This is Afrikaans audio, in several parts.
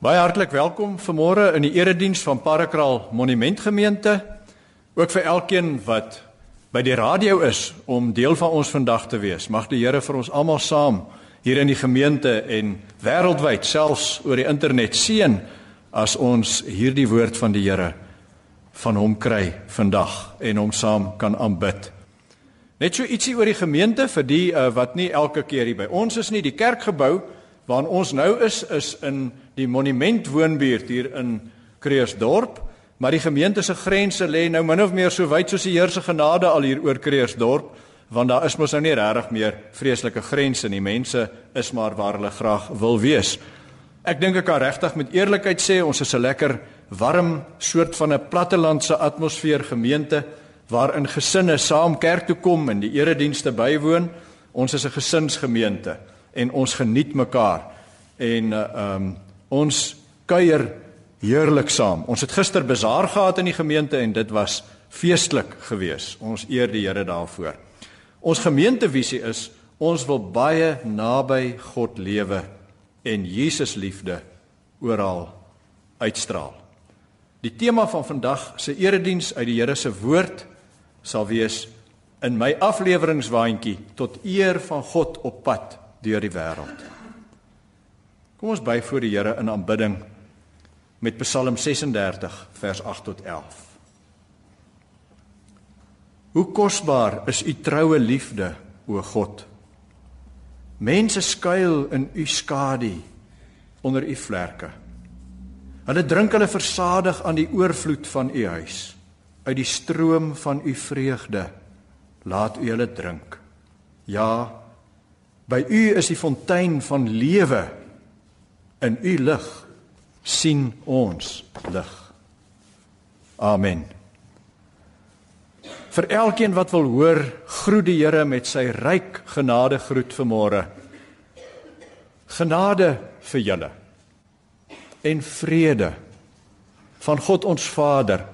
Baie hartlik welkom vanmôre in die erediens van Parakraal Monumentgemeente. Ook vir elkeen wat by die radio is om deel van ons vandag te wees. Mag die Here vir ons almal saam hier in die gemeente en wêreldwyd selfs oor die internet seën as ons hierdie woord van die Here van hom kry vandag en hom saam kan aanbid. Net so ietsie oor die gemeente vir die uh, wat nie elke keer hier by ons is nie, die kerkgebou waarin ons nou is is in die monument woonbuurt hier in Kreersdorp, maar die gemeente se grense lê nou min of meer so wyd soos die Here se genade al hier oor Kreersdorp, want daar is mos nou nie regtig meer vreeslike grense nie. Mense is maar waar hulle graag wil wees. Ek dink ek kan regtig met eerlikheid sê ons is 'n lekker warm soort van 'n plattelandse atmosfeer gemeente waarin gesinne saam kerk toe kom en die eredienste bywoon. Ons is 'n gesinsgemeente en ons geniet mekaar en uh, um ons kuier heerlik saam. Ons het gister bazaar gehad in die gemeente en dit was feestelik geweest. Ons eer die Here daarvoor. Ons gemeentevisie is ons wil baie naby God lewe en Jesus liefde oral uitstraal. Die tema van vandag se erediens uit die Here se woord sal wees in my afleweringswaandjie tot eer van God op pad deur die wêreld. Kom ons buig voor die Here in aanbidding met Psalm 36 vers 8 tot 11. Hoe kosbaar is u troue liefde, o God. Mense skuil in u skadu onder u vlerke. Hulle drink hulle versadig aan die oorvloed van u huis uit die stroom van u vreugde laat u hulle drink. Ja, by u is die fontein van lewe. In u lig sien ons lig. Amen. Vir elkeen wat wil hoor, groet die Here met sy ryk genade groet vanmôre. Genade vir julle en vrede van God ons Vader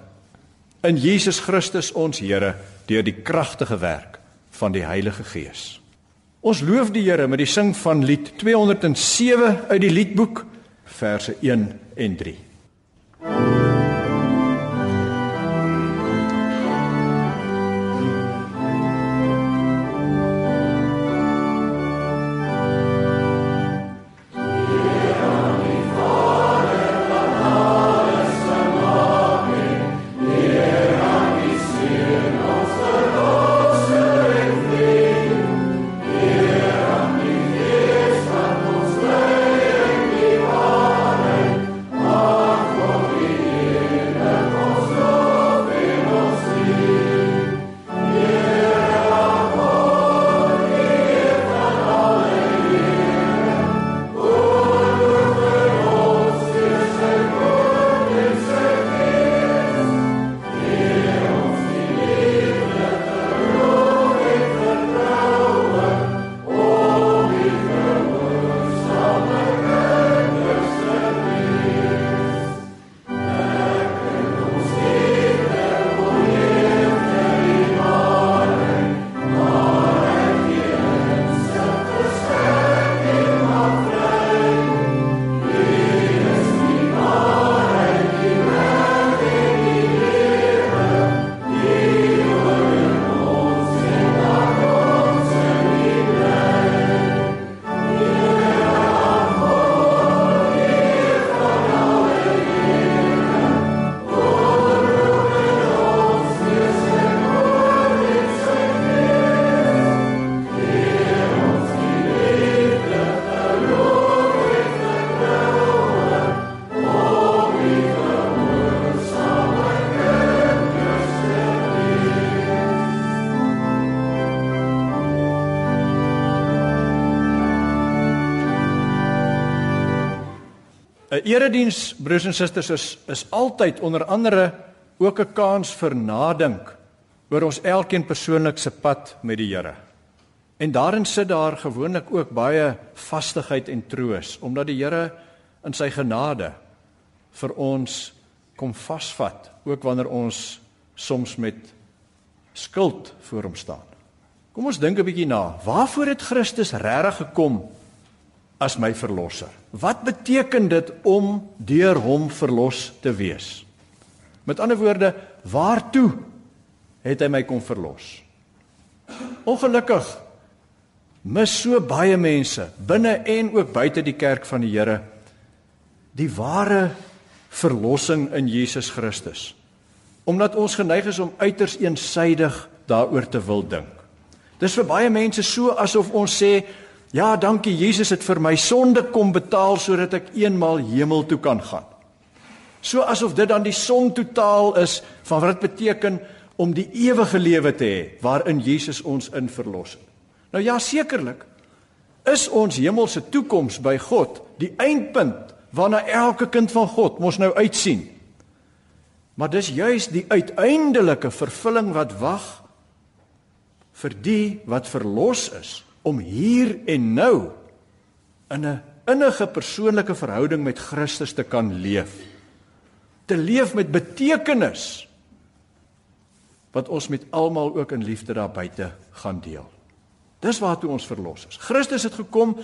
in Jesus Christus ons Here deur die kragtige werk van die Heilige Gees. Ons loof die Here met die sing van lied 207 uit die liedboek verse 1 en 3. Erediens broers en susters is is altyd onder andere ook 'n kans vir nadink oor ons elkeen persoonlik se pad met die Here. En daarin sit daar gewoonlik ook baie vastigheid en troos omdat die Here in sy genade vir ons kom vasvat ook wanneer ons soms met skuld voor hom staan. Kom ons dink 'n bietjie na. Waarvoor het Christus regtig gekom as my verlosser. Wat beteken dit om deur hom verlos te wees? Met ander woorde, waartoe het hy my kom verlos? Ongelukkig mis so baie mense binne en ook buite die kerk van die Here die ware verlossing in Jesus Christus. Omdat ons geneig is om uiters eensaidig daaroor te wil dink. Dis vir baie mense so asof ons sê, ja, dankie Jesus het vir my sonde kom betaal sodat ek eenmal hemel toe kan gaan. So asof dit dan die som totaal is van wat dit beteken om die ewige lewe te hê waarin Jesus ons in verlos het. Nou ja, sekerlik is ons hemelse toekoms by God die eindpunt waarna elke kind van God mos nou uitsien. Maar dis juis die uiteindelike vervulling wat wag vir die wat verlos is om hier en nou in 'n innige persoonlike verhouding met Christus te kan leef. Te leef met betekenis wat ons met almal ook in liefde daar buite gaan deel. Dis waartoe ons verlos is. Christus het gekom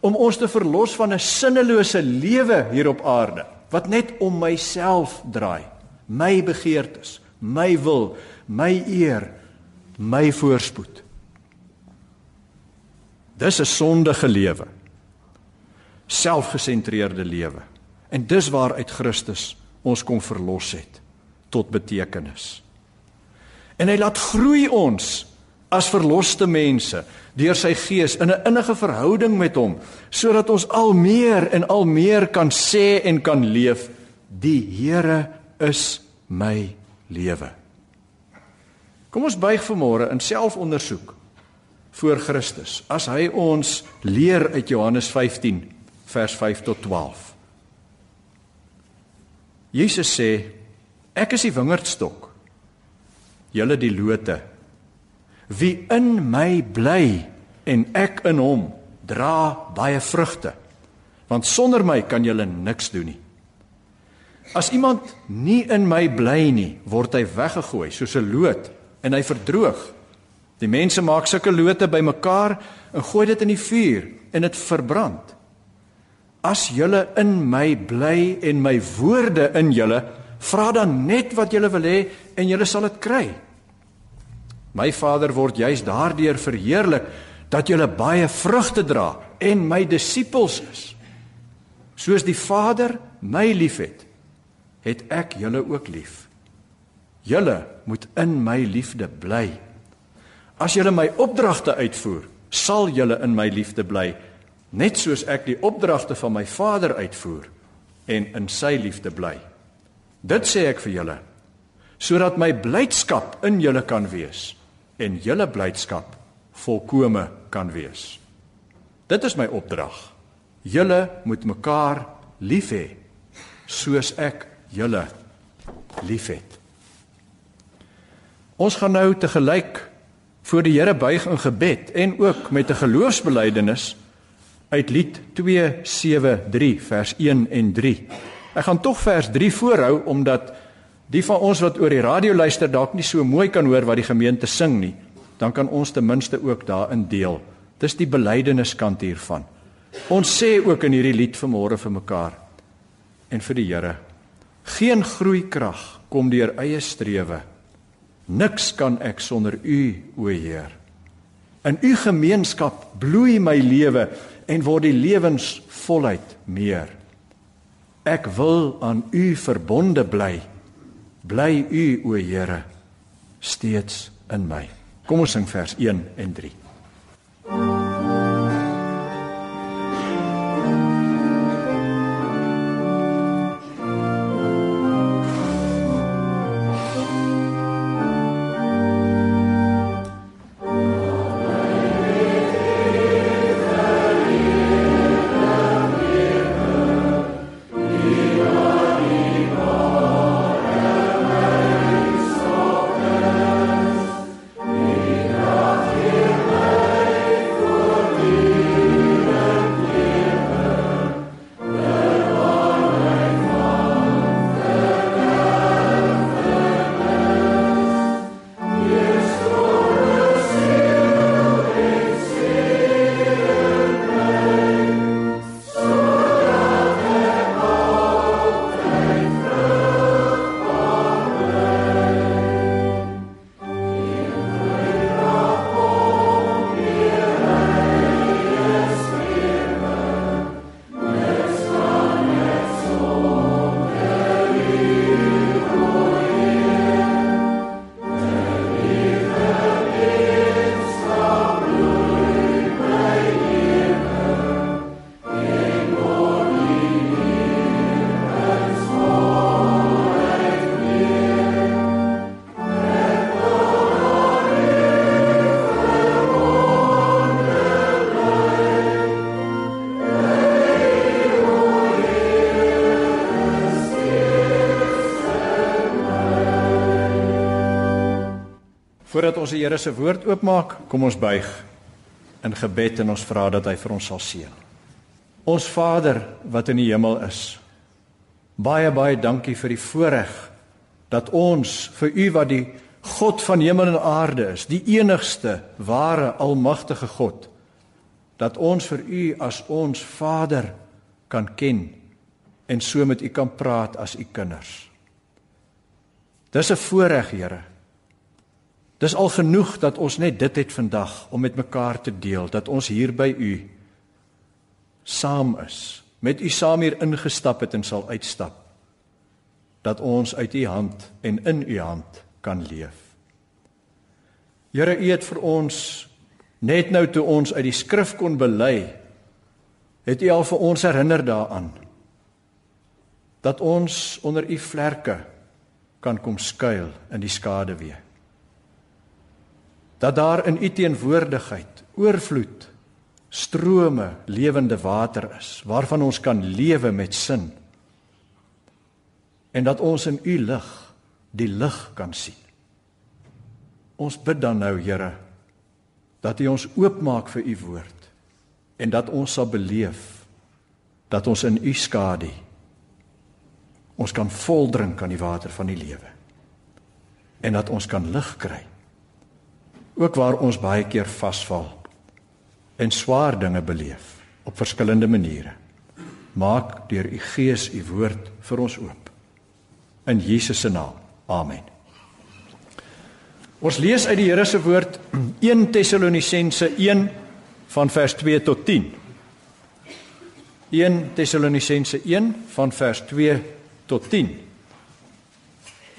om ons te verlos van 'n sinnelose lewe hier op aarde wat net om myself draai, my begeertes, my wil, my eer, my voorspoed. Dis 'n sondige lewe. Selfgesentreerde lewe. En dis waaruit Christus ons kom verlos het tot betekenis. En hy laat groei ons as verloste mense deur sy gees in 'n innige verhouding met hom sodat ons al meer en al meer kan sê en kan leef die Here is my lewe. Kom ons buig vanmôre in selfondersoek voor Christus as hy ons leer uit Johannes 15 vers 5 tot 12. Jesus sê ek is die wingerdstok julle die lote Wie in my bly en ek in hom, dra baie vrugte. Want sonder my kan julle niks doen nie. As iemand nie in my bly nie, word hy weggegooi soos 'n loot en hy verdroog. Die mense maak sulke lote bymekaar en gooi dit in die vuur en dit verbrand. As julle in my bly en my woorde in julle, vra dan net wat julle wil hê en julle sal dit kry. My Vader word juis daardeur verheerlik dat julle baie vrugte dra en my disippels is. Soos die Vader my liefhet, het ek julle ook lief. Julle moet in my liefde bly. As julle my opdragte uitvoer, sal julle in my liefde bly, net soos ek die opdragte van my Vader uitvoer en in sy liefde bly. Dit sê ek vir julle sodat my blydskap in julle kan wees en julle blydskap volkome kan wees. Dit is my opdrag. Julle moet mekaar lief hê soos ek julle liefhet. Ons gaan nou te gelyk voor die Here buig in gebed en ook met 'n geloofsbelijdenis uit Lied 273 vers 1 en 3. Ek gaan tog vers 3 voorhou omdat Die van ons wat oor die radio luister dalk nie so mooi kan hoor wat die gemeente sing nie, dan kan ons ten minste ook daarin deel. Dis die belydenissant hiervan. Ons sê ook in hierdie lied vanmôre vir mekaar en vir die Here. Geen groeikrag kom deur eie strewe. Niks kan ek sonder U, o Heer. In U gemeenskap bloei my lewe en word die lewensvolheid meer. Ek wil aan U verbonde bly Bly U o Here steeds in my. Kom ons sing vers 1 en 3. Voordat ons die Here se woord oopmaak, kom ons buig in gebed en ons vra dat hy vir ons sal seën. Ons Vader wat in die hemel is. Baie baie dankie vir die voorreg dat ons vir U wat die God van hemel en aarde is, die enigste ware almagtige God, dat ons vir U as ons Vader kan ken en so met U kan praat as U kinders. Dis 'n voorreg, Here. Dis al genoeg dat ons net dit het vandag om met mekaar te deel dat ons hier by u saam is, met u saam hier ingestap het en sal uitstap. Dat ons uit u hand en in u hand kan leef. Here, u het vir ons net nou toe ons uit die skrif kon bely, het u al vir ons herinner daaraan dat ons onder u vlerke kan kom skuil in die skaduwee dat daar in u teenwoordigheid oorvloed strome lewende water is waarvan ons kan lewe met sin en dat ons in u lig die lig kan sien. Ons bid dan nou Here dat u ons oopmaak vir u woord en dat ons sal beleef dat ons in u skadu ons kan vol drink aan die water van die lewe en dat ons kan lig kry ook waar ons baie keer vasval en swaar dinge beleef op verskillende maniere. Maak deur u Gees u woord vir ons oop. In Jesus se naam. Amen. Ons lees uit die Here se woord 1 Tessalonisense 1 van vers 2 tot 10. 1 Tessalonisense 1 van vers 2 tot 10.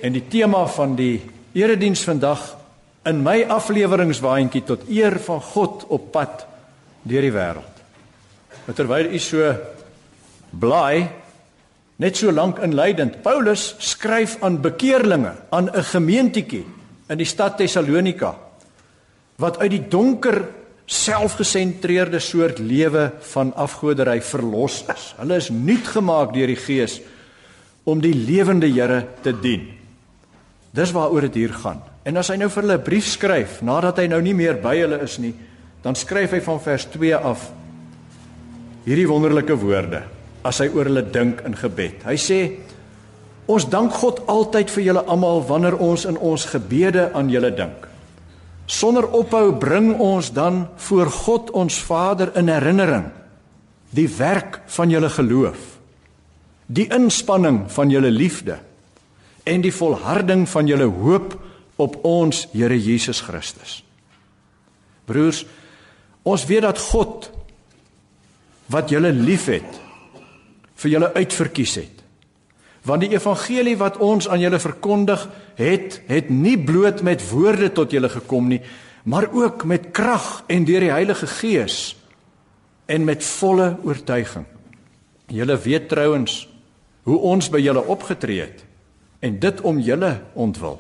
En die tema van die erediens vandag in my afleweringswaandjie tot eer van God op pad deur die wêreld. Terwyl u so bly net so lank inleidend Paulus skryf aan bekeerlinge aan 'n gemeentetjie in die stad Tessalonika wat uit die donker selfgesentreerde soort lewe van afgoderry verlos is. Hulle is nuut gemaak deur die Gees om die lewende Here te dien. Dis waaroor dit hier gaan. En as hy nou vir hulle 'n brief skryf nadat hy nou nie meer by hulle is nie, dan skryf hy van vers 2 af hierdie wonderlike woorde as hy oor hulle dink in gebed. Hy sê: Ons dank God altyd vir julle almal wanneer ons in ons gebede aan julle dink. Sonder ophou bring ons dan voor God ons Vader in herinnering die werk van julle geloof, die inspanning van julle liefde en die volharding van julle hoop op ons Here Jesus Christus. Broers, ons weet dat God wat julle liefhet vir julle uitverkies het. Want die evangelie wat ons aan julle verkondig het, het nie bloot met woorde tot julle gekom nie, maar ook met krag en deur die Heilige Gees en met volle oortuiging. Julle weet trouens hoe ons by julle opgetree het en dit om julle ontwil.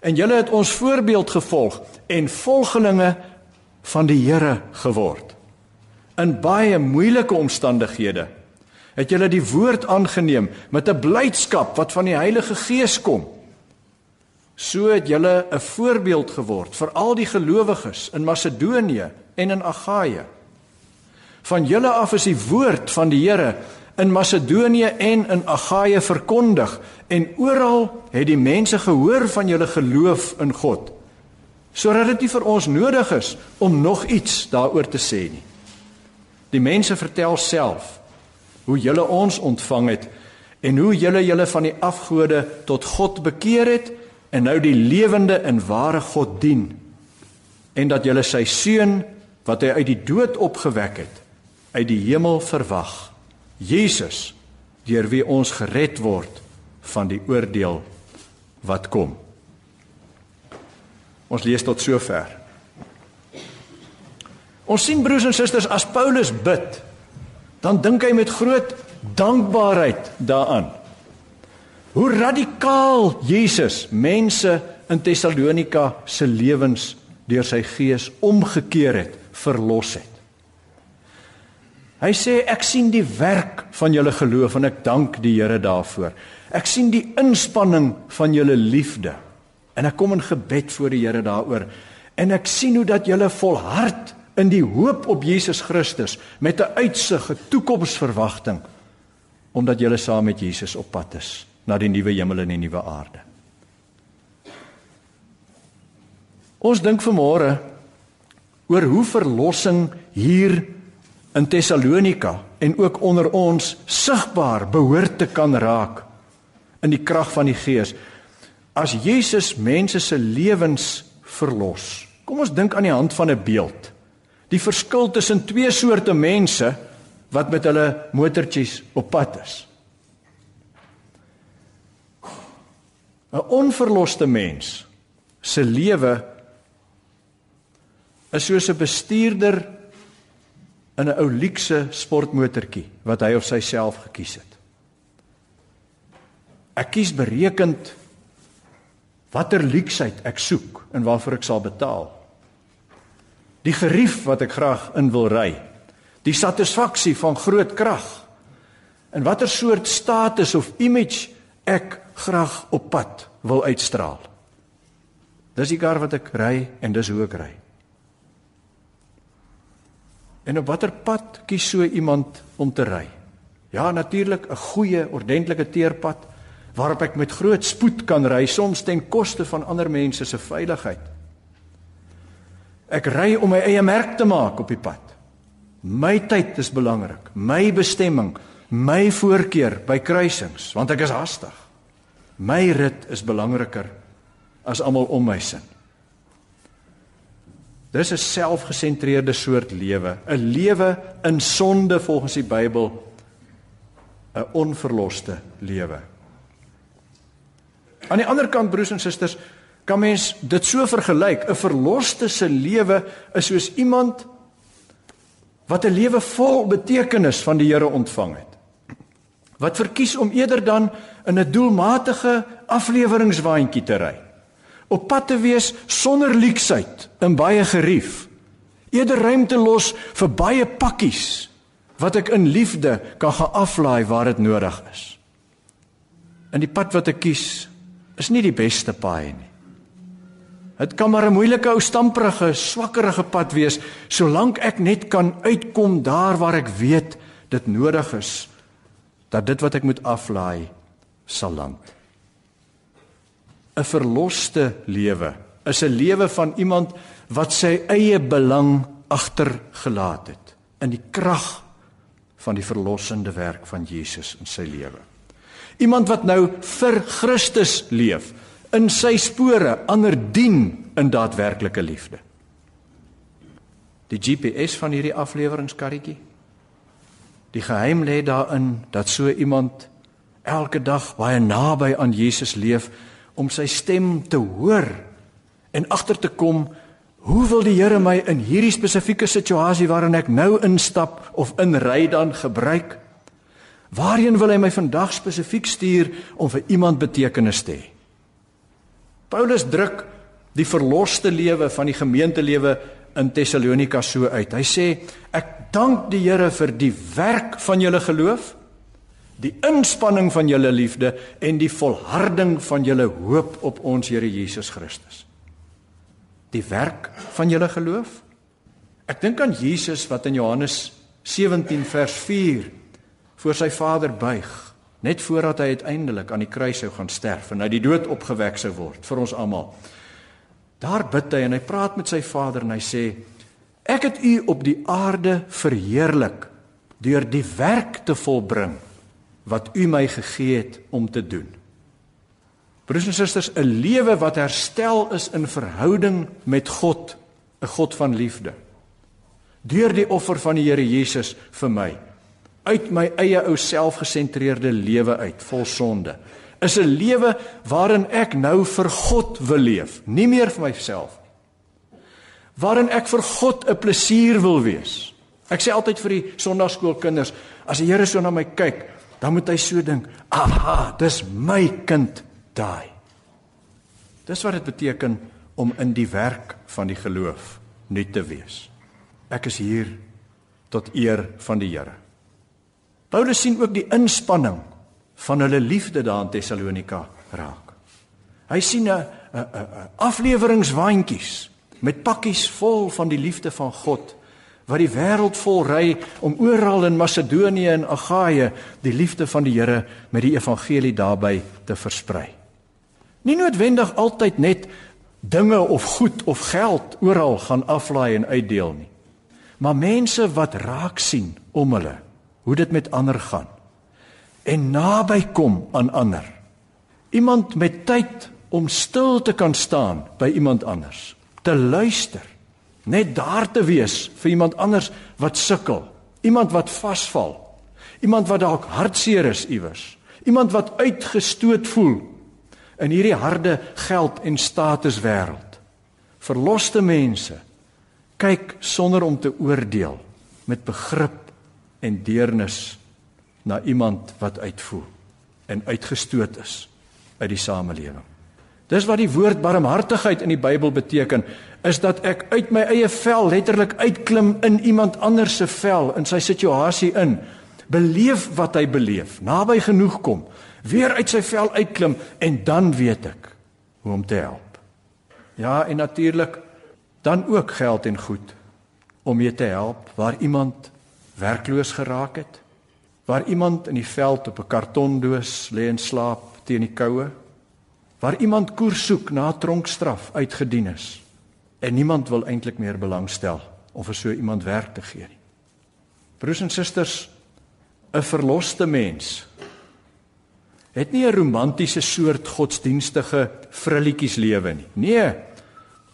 En julle het ons voorbeeld gevolg en volgelinge van die Here geword. In baie moeilike omstandighede het julle die woord aangeneem met 'n blydskap wat van die Heilige Gees kom. So het julle 'n voorbeeld geword vir al die gelowiges in Macedonië en in Agaia. Van julle af is die woord van die Here in Macedonië en in Agaia verkondig en oral het die mense gehoor van julle geloof in God sodat dit nie vir ons nodig is om nog iets daaroor te sê nie. Die mense vertel self hoe julle ons ontvang het en hoe julle julle van die afgode tot God bekeer het en nou die lewende en ware God dien en dat julle sy seun wat hy uit die dood opgewek het uit die hemel verwag Jesus deur wie ons gered word van die oordeel wat kom. Ons lees tot sover. Ons sien broers en susters as Paulus bid, dan dink hy met groot dankbaarheid daaraan. Hoe radikaal Jesus mense in Tessalonika se lewens deur sy gees omgekeer het, verlos het. Hy sê ek sien die werk van julle geloof en ek dank die Here daarvoor. Ek sien die inspanning van julle liefde En ek kom in gebed voor die Here daaroor en ek sien hoe dat julle volhard in die hoop op Jesus Christus met 'n uitsig, 'n toekomsverwagting omdat julle saam met Jesus op pad is na die nuwe hemel en die nuwe aarde. Ons dink vanmôre oor hoe verlossing hier in Tessalonika en ook onder ons sigbaar behoort te kan raak in die krag van die Gees as Jesus mense se lewens verlos. Kom ons dink aan die hand van 'n beeld. Die verskil tussen twee soorte mense wat met hulle motortjies op pad is. 'n Onverloste mens se lewe is soos 'n bestuurder in 'n ou luukse sportmotortjie wat hy of sy self gekies het. Ek kies berekend watter luksheid ek soek en waarvoor ek sal betaal. Die gerief wat ek graag in wil ry. Die satisfaksie van groot krag. En watter soort status of image ek graag op pad wil uitstraal. Dis die kar wat ek ry en dis hoe ek ry. En op watter pad kies so iemand om te ry? Ja, natuurlik 'n goeie, ordentlike teerpad waarop ek met groot spoed kan ry, soms ten koste van ander mense se veiligheid. Ek ry om my eie merk te maak op die pad. My tyd is belangrik, my bestemming, my voorkeur by kruisings, want ek is haastig. My rit is belangriker as almal om my sin. Dis 'n selfgesentreerde soort lewe, 'n lewe in sonde volgens die Bybel, 'n onverloste lewe. Aan die ander kant broers en susters, kan mens dit so vergelyk, 'n verloste se lewe is soos iemand wat 'n lewe vol betekenis van die Here ontvang het. Wat verkies om eerder dan in 'n doelmatige afleweringswaandjie te ry op pad te wees sonder leksheid in baie gerief. Eerder ruimte los vir baie pakkies wat ek in liefde kan gaan aflaai waar dit nodig is. In die pad wat ek kies is nie die beste paai nie. Dit kan maar 'n moeilike ou stamprige, swakkerige pad wees solank ek net kan uitkom daar waar ek weet dit nodig is dat dit wat ek moet aflaai sal land. 'n verloste lewe is 'n lewe van iemand wat sy eie belang agtergelaat het in die krag van die verlossende werk van Jesus in sy lewe. Iemand wat nou vir Christus leef, in sy spore ander dien in daadwerklike liefde. Die GPS van hierdie afleweringskarretjie. Die geheim lê daarin dat so iemand elke dag baie naby aan Jesus leef om sy stem te hoor en agter te kom hoe wil die Here my in hierdie spesifieke situasie waarin ek nou instap of inry dan gebruik? Waarheen wil hy my vandag spesifiek stuur om vir iemand betekenis te hê? Paulus druk die verloste lewe van die gemeentelewe in Tessalonika so uit. Hy sê ek dank die Here vir die werk van julle geloof die inspanning van julle liefde en die volharding van julle hoop op ons Here Jesus Christus. Die werk van julle geloof? Ek dink aan Jesus wat in Johannes 17 vers 4 voor sy Vader buig, net voordat hy uiteindelik aan die kruis sou gaan sterf en uit die dood opgewek sou word vir ons almal. Daar bid hy en hy praat met sy Vader en hy sê: Ek het u op die aarde verheerlik deur die werk te volbring wat u my gegee het om te doen. Broers en susters, 'n lewe wat herstel is in verhouding met God, 'n God van liefde. Deur die offer van die Here Jesus vir my uit my eie ou selfgesentreerde lewe uit, vol sonde, is 'n lewe waarin ek nou vir God wil leef, nie meer vir myself nie. Waarin ek vir God 'n plesier wil wees. Ek sê altyd vir die sonnaarskoolkinders, as die Here so na my kyk, dan moet hy so dink, "Aha, dis my kind daai." Dis wat dit beteken om in die werk van die geloof nuut te wees. Ek is hier tot eer van die Here. Paulus sien ook die inspanning van hulle liefde daar in Tessalonika raak. Hy sien 'n uh, afleweringswaandjies met pakkies vol van die liefde van God wat die wêreld vol ry om oral in Macedonië en Agaia die liefde van die Here met die evangelie daarby te versprei. Nie noodwendig altyd net dinge of goed of geld oral gaan aflaai en uitdeel nie. Maar mense wat raak sien om hulle, hoe dit met ander gaan en naby kom aan ander. Iemand met tyd om stil te kan staan by iemand anders, te luister, net daar te wees vir iemand anders wat sukkel, iemand wat vasval, iemand wat dalk hartseer is iewers, iemand wat uitgestoot voel in hierdie harde geld en status wêreld. Verloste mense kyk sonder om te oordeel met begrip en deernis na iemand wat uitvoel en uitgestoot is uit die samelewing. Dis wat die woord barmhartigheid in die Bybel beteken, is dat ek uit my eie vel letterlik uitklim in iemand anders se vel in sy situasie in, beleef wat hy beleef, naby genoeg kom, weer uit sy vel uitklim en dan weet ek hoe om te help. Ja, en natuurlik dan ook geld en goed om jy te help waar iemand werkloos geraak het, waar iemand in die veld op 'n kartondoos lê en slaap teen die koue, waar iemand koers soek na tronkstraf uitgedien is en niemand wil eintlik meer belangstel om vir so iemand werk te gee nie. Broers en susters, 'n verloste mens het nie 'n romantiese soort godsdienstige vrilletjies lewe nie. Nee,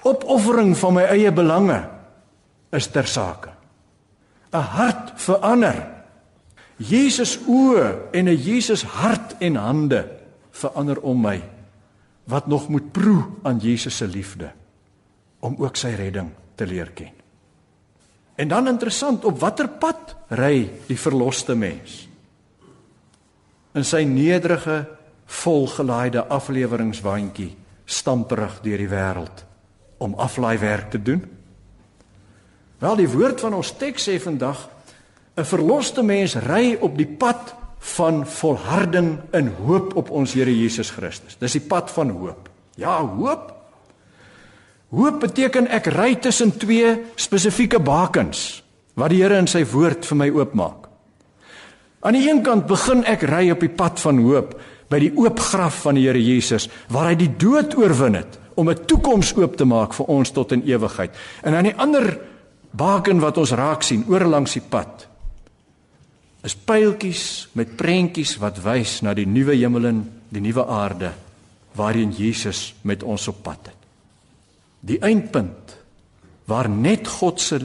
opoffering van my eie belange is ter sake. 'n Hart verander. Jesus oë en 'n Jesus hart en hande verander om my wat nog moet proe aan Jesus se liefde om ook sy redding te leer ken. En dan interessant, op watter pad ry die verloste mens? In sy nederige, volgelaaide afleweringswaandjie stamperig deur die wêreld om aflaaiwerk te doen? Wel, die woord van ons teks sê vandag 'n verloste mens ry op die pad van volharding in hoop op ons Here Jesus Christus. Dis die pad van hoop. Ja, hoop. Hoop beteken ek ry tussen twee spesifieke bakens wat die Here in sy woord vir my oopmaak. Aan die een kant begin ek ry op die pad van hoop by die oop graf van die Here Jesus waar hy die dood oorwin het om 'n toekoms oop te maak vir ons tot in ewigheid. En aan die ander baken wat ons raak sien oor langs die pad is pyltjies met prentjies wat wys na die nuwe hemel en die nuwe aarde waarin Jesus met ons op pad het. Die eindpunt waar net God se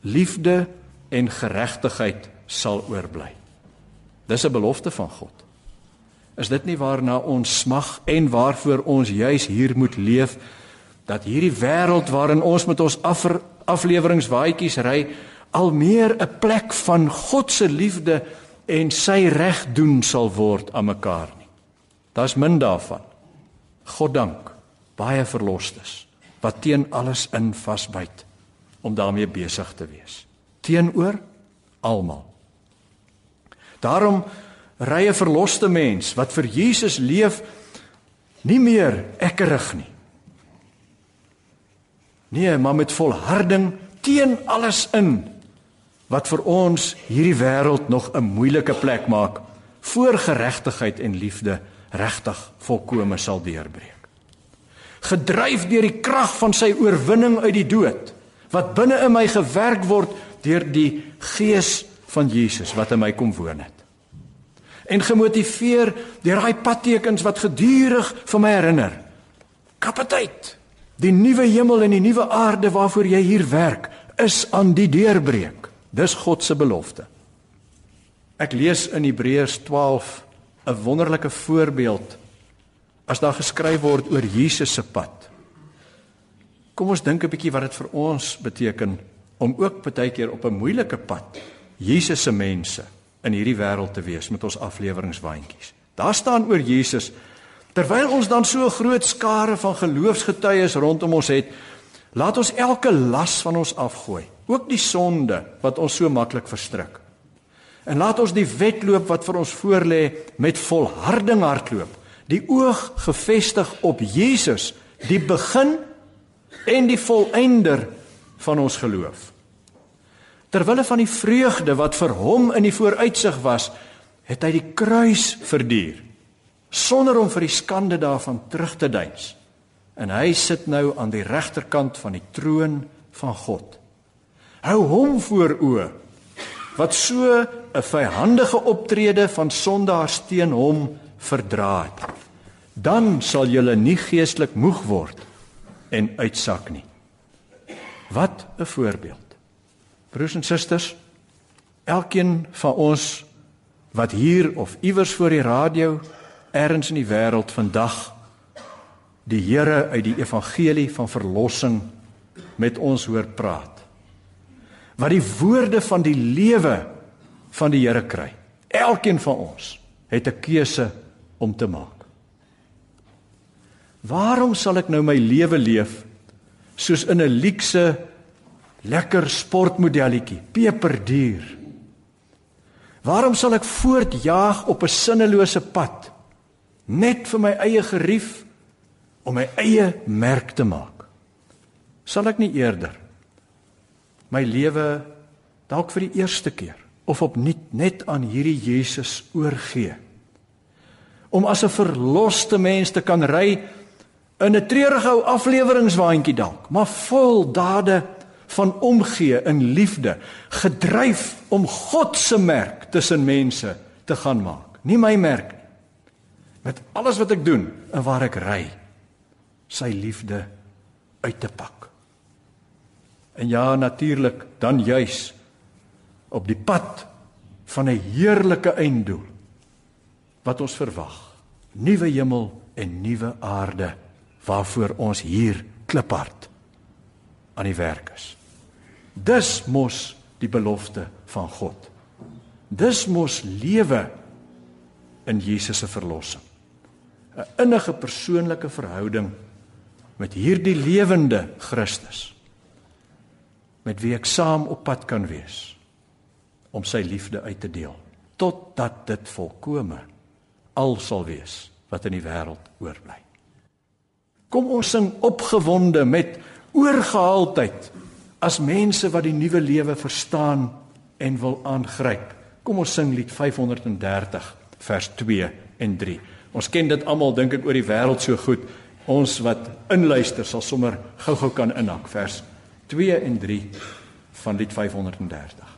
liefde en geregtigheid sal oorbly. Dis 'n belofte van God. Is dit nie waarna ons smag en waarvoor ons juis hier moet leef dat hierdie wêreld waarin ons met ons af, afleweringswaaitjies ry al meer 'n plek van God se liefde en sy reg doen sal word aan mekaar nie. Daar's min daarvan. God dank, baie verlosters wat teen alles in vasbyt om daarmee besig te wees. Teenoor almal. Daarom ry 'n verloste mens wat vir Jesus leef nie meer ekkerig nie. Nee, maar met volharding teen alles in wat vir ons hierdie wêreld nog 'n moeilike plek maak voor geregtigheid en liefde regtig volkome sal deurbreek. Gedryf deur die krag van sy oorwinning uit die dood wat binne in my gewerk word deur die gees van Jesus wat in my kom woon het. En gemotiveer deur daai padtekens wat gedurig vir my herinner. Kapasiteit. Die nuwe hemel en die nuwe aarde waarvoor jy hier werk is aan die deurbreek. Dis God se belofte. Ek lees in Hebreërs 12 'n wonderlike voorbeeld as daar geskryf word oor Jesus se pad. Kom ons dink 'n bietjie wat dit vir ons beteken om ook baie keer op 'n moeilike pad Jesus se mense in hierdie wêreld te wees met ons afleweringswaandjies. Daar staan oor Jesus terwyl ons dan so 'n groot skare van geloofsgetuies rondom ons het, laat ons elke las van ons afgooi ook die sonde wat ons so maklik verstrik. En laat ons die wedloop wat vir ons voorlê met volharding hardloop, die oog gefestig op Jesus, die begin en die volëinder van ons geloof. Terwille van die vreugde wat vir hom in die vooruitsig was, het hy die kruis verduur sonder om vir die skande daarvan terug te duins. En hy sit nou aan die regterkant van die troon van God. Hou hom voor oë wat so 'n vyhandige optrede van sondaars teen hom verdra het. Dan sal julle nie geestelik moeg word en uitsak nie. Wat 'n voorbeeld. Broers en susters, elkeen van ons wat hier of iewers voor die radio ergens in die wêreld vandag die Here uit die evangelie van verlossing met ons hoor praat. Wat die woorde van die lewe van die Here kry. Elkeen van ons het 'n keuse om te maak. Waarom sal ek nou my lewe leef soos in 'n luukse lekker sportmodelletjie, peperduur? Waarom sal ek voortjaag op 'n sinnelose pad net vir my eie gerief om my eie merk te maak? Sal ek nie eerder my lewe dalk vir die eerste keer of opnuut net aan hierdie Jesus oorgee? Om as 'n verloste mens te kan ry in 'n treurige ou afleweringswaandjie dalk, maar vol dade van omgee in liefde, gedryf om God se merk tussen mense te gaan maak. Nie my merk nie. Met alles wat ek doen en waar ek ry, sy liefde uit te pak. En ja, natuurlik, dan juis op die pad van 'n heerlike einddoel wat ons verwag. Nuwe hemel en nuwe aarde waarvoor ons hier kliphard aan die werk is. Dis mos die belofte van God. Dis mos lewe in Jesus se verlossing. 'n Innige persoonlike verhouding met hierdie lewende Christus met wie ek saam op pad kan wees om sy liefde uit te deel totdat dit volkome al sal wees wat in die wêreld oorbly. Kom ons sing opgewonde met oorgehaaldheid as mense wat die nuwe lewe verstaan en wil aangryp. Kom ons sing lied 530 vers 2 en 3. Ons ken dit almal dink ek oor die wêreld so goed. Ons wat inluister sal sommer gou-gou kan inhak vers 2 en 3 van lied 530.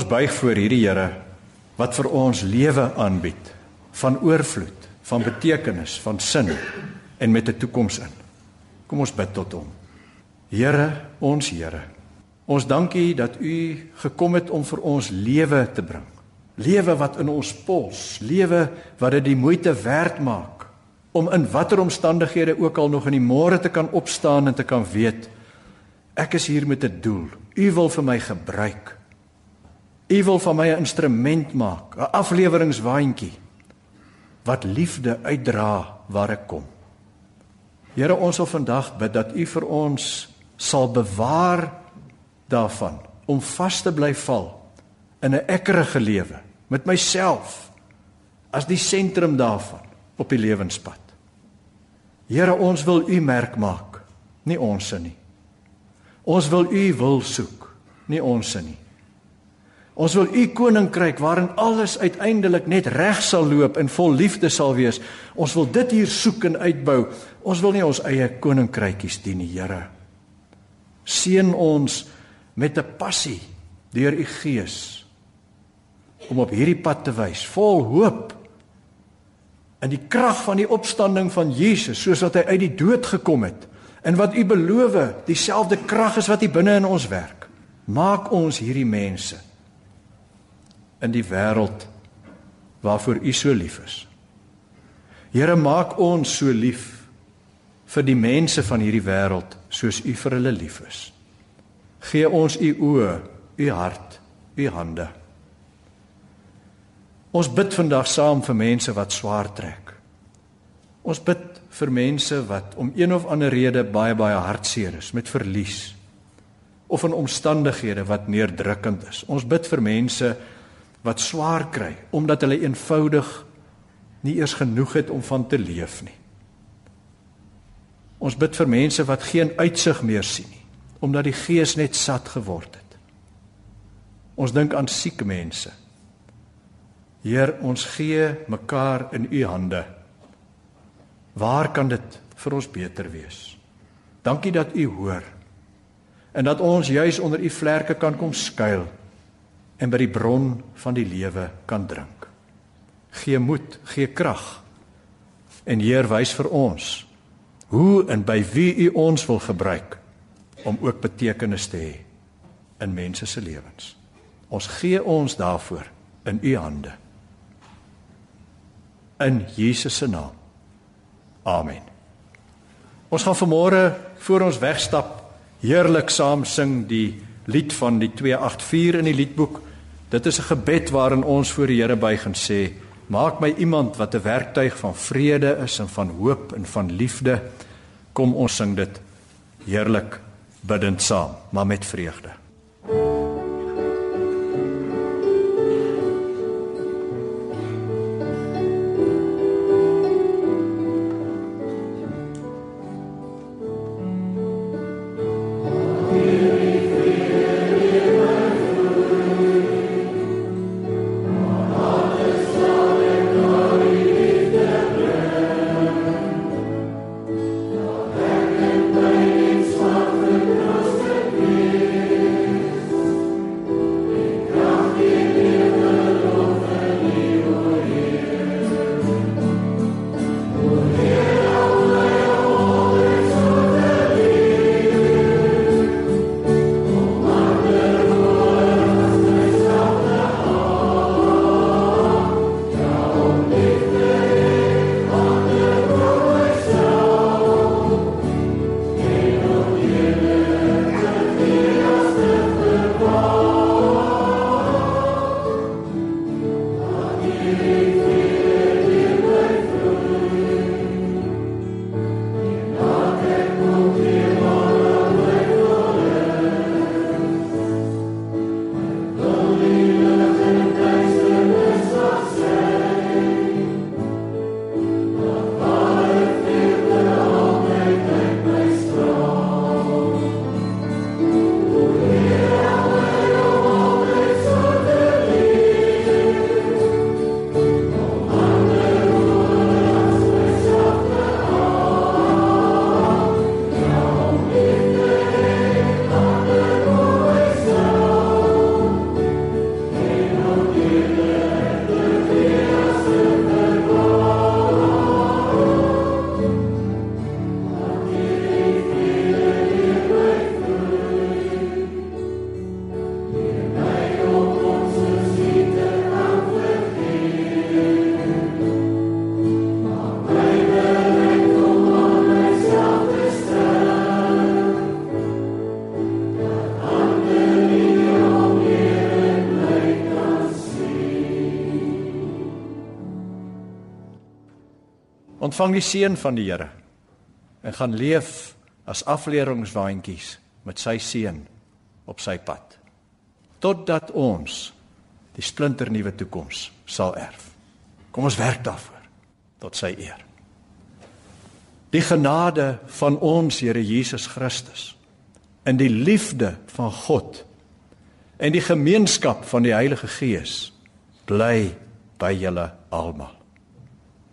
Buig voor hierdie Here wat vir ons lewe aanbied van oorvloed, van betekenis, van sin en met 'n toekoms in. Kom ons bid tot hom. Here, ons Here. Ons dankie dat U gekom het om vir ons lewe te bring. Lewe wat in ons pols, lewe wat dit die moeite werd maak om in watter omstandighede ook al nog in die môre te kan opstaan en te kan weet ek is hier met 'n doel. U wil vir my gebruik. U wil van my 'n instrument maak, 'n afleweringswaandjie wat liefde uitdra waar ek kom. Here, ons wil vandag bid dat U vir ons sal bewaar daarvan om vas te bly val in 'n ekkerige lewe met myself as die sentrum daarvan op die lewenspad. Here, ons wil U merk maak, nie ons se nie. Ons wil U wil soek, nie ons se nie. Ons wil U koninkryk waarin alles uiteindelik net reg sal loop en vol liefde sal wees. Ons wil dit hier soek en uitbou. Ons wil nie ons eie koninkrykies dien nie, Here. Seën ons met 'n passie deur U Gees om op hierdie pad te wys, vol hoop in die krag van die opstanding van Jesus, soos wat hy uit die dood gekom het en wat U beloof, dieselfde krag is wat U binne in ons werk. Maak ons hierdie mense in die wêreld waarvoor U so lief is. Here, maak ons so lief vir die mense van hierdie wêreld soos U vir hulle lief is. Gee ons U oë, U hart, U hande. Ons bid vandag saam vir mense wat swaar trek. Ons bid vir mense wat om een of ander rede baie baie hartseer is met verlies of in omstandighede wat neerdrukkend is. Ons bid vir mense wat swaar kry omdat hulle eenvoudig nie eers genoeg het om van te leef nie. Ons bid vir mense wat geen uitsig meer sien nie omdat die gees net sat geword het. Ons dink aan siek mense. Heer, ons gee mekaar in u hande. Waar kan dit vir ons beter wees? Dankie dat u hoor en dat ons juis onder u vlerke kan kom skuil en by die bron van die lewe kan drink. Gee moed, gee krag. En Heer wys vir ons hoe en by wie U ons wil gebruik om ook betekenis te hê in mense se lewens. Ons gee ons daarvoor in U hande. In Jesus se naam. Amen. Ons gaan vanmôre voor ons wegstap heerlik saam sing die lied van die 284 in die liedboek Dit is 'n gebed waarin ons voor die Here buig en sê: Maak my iemand wat 'n werktuig van vrede is en van hoop en van liefde. Kom ons sing dit heerlik bidend saam, maar met vreugde. Ontvang die seën van die Here en gaan leef as afleeringswaandjies met sy seën op sy pad totdat ons die splinternuwe toekoms sal erf. Kom ons werk daarvoor tot sy eer. Die genade van ons Here Jesus Christus in die liefde van God en die gemeenskap van die Heilige Gees bly by julle almal.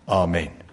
Amen.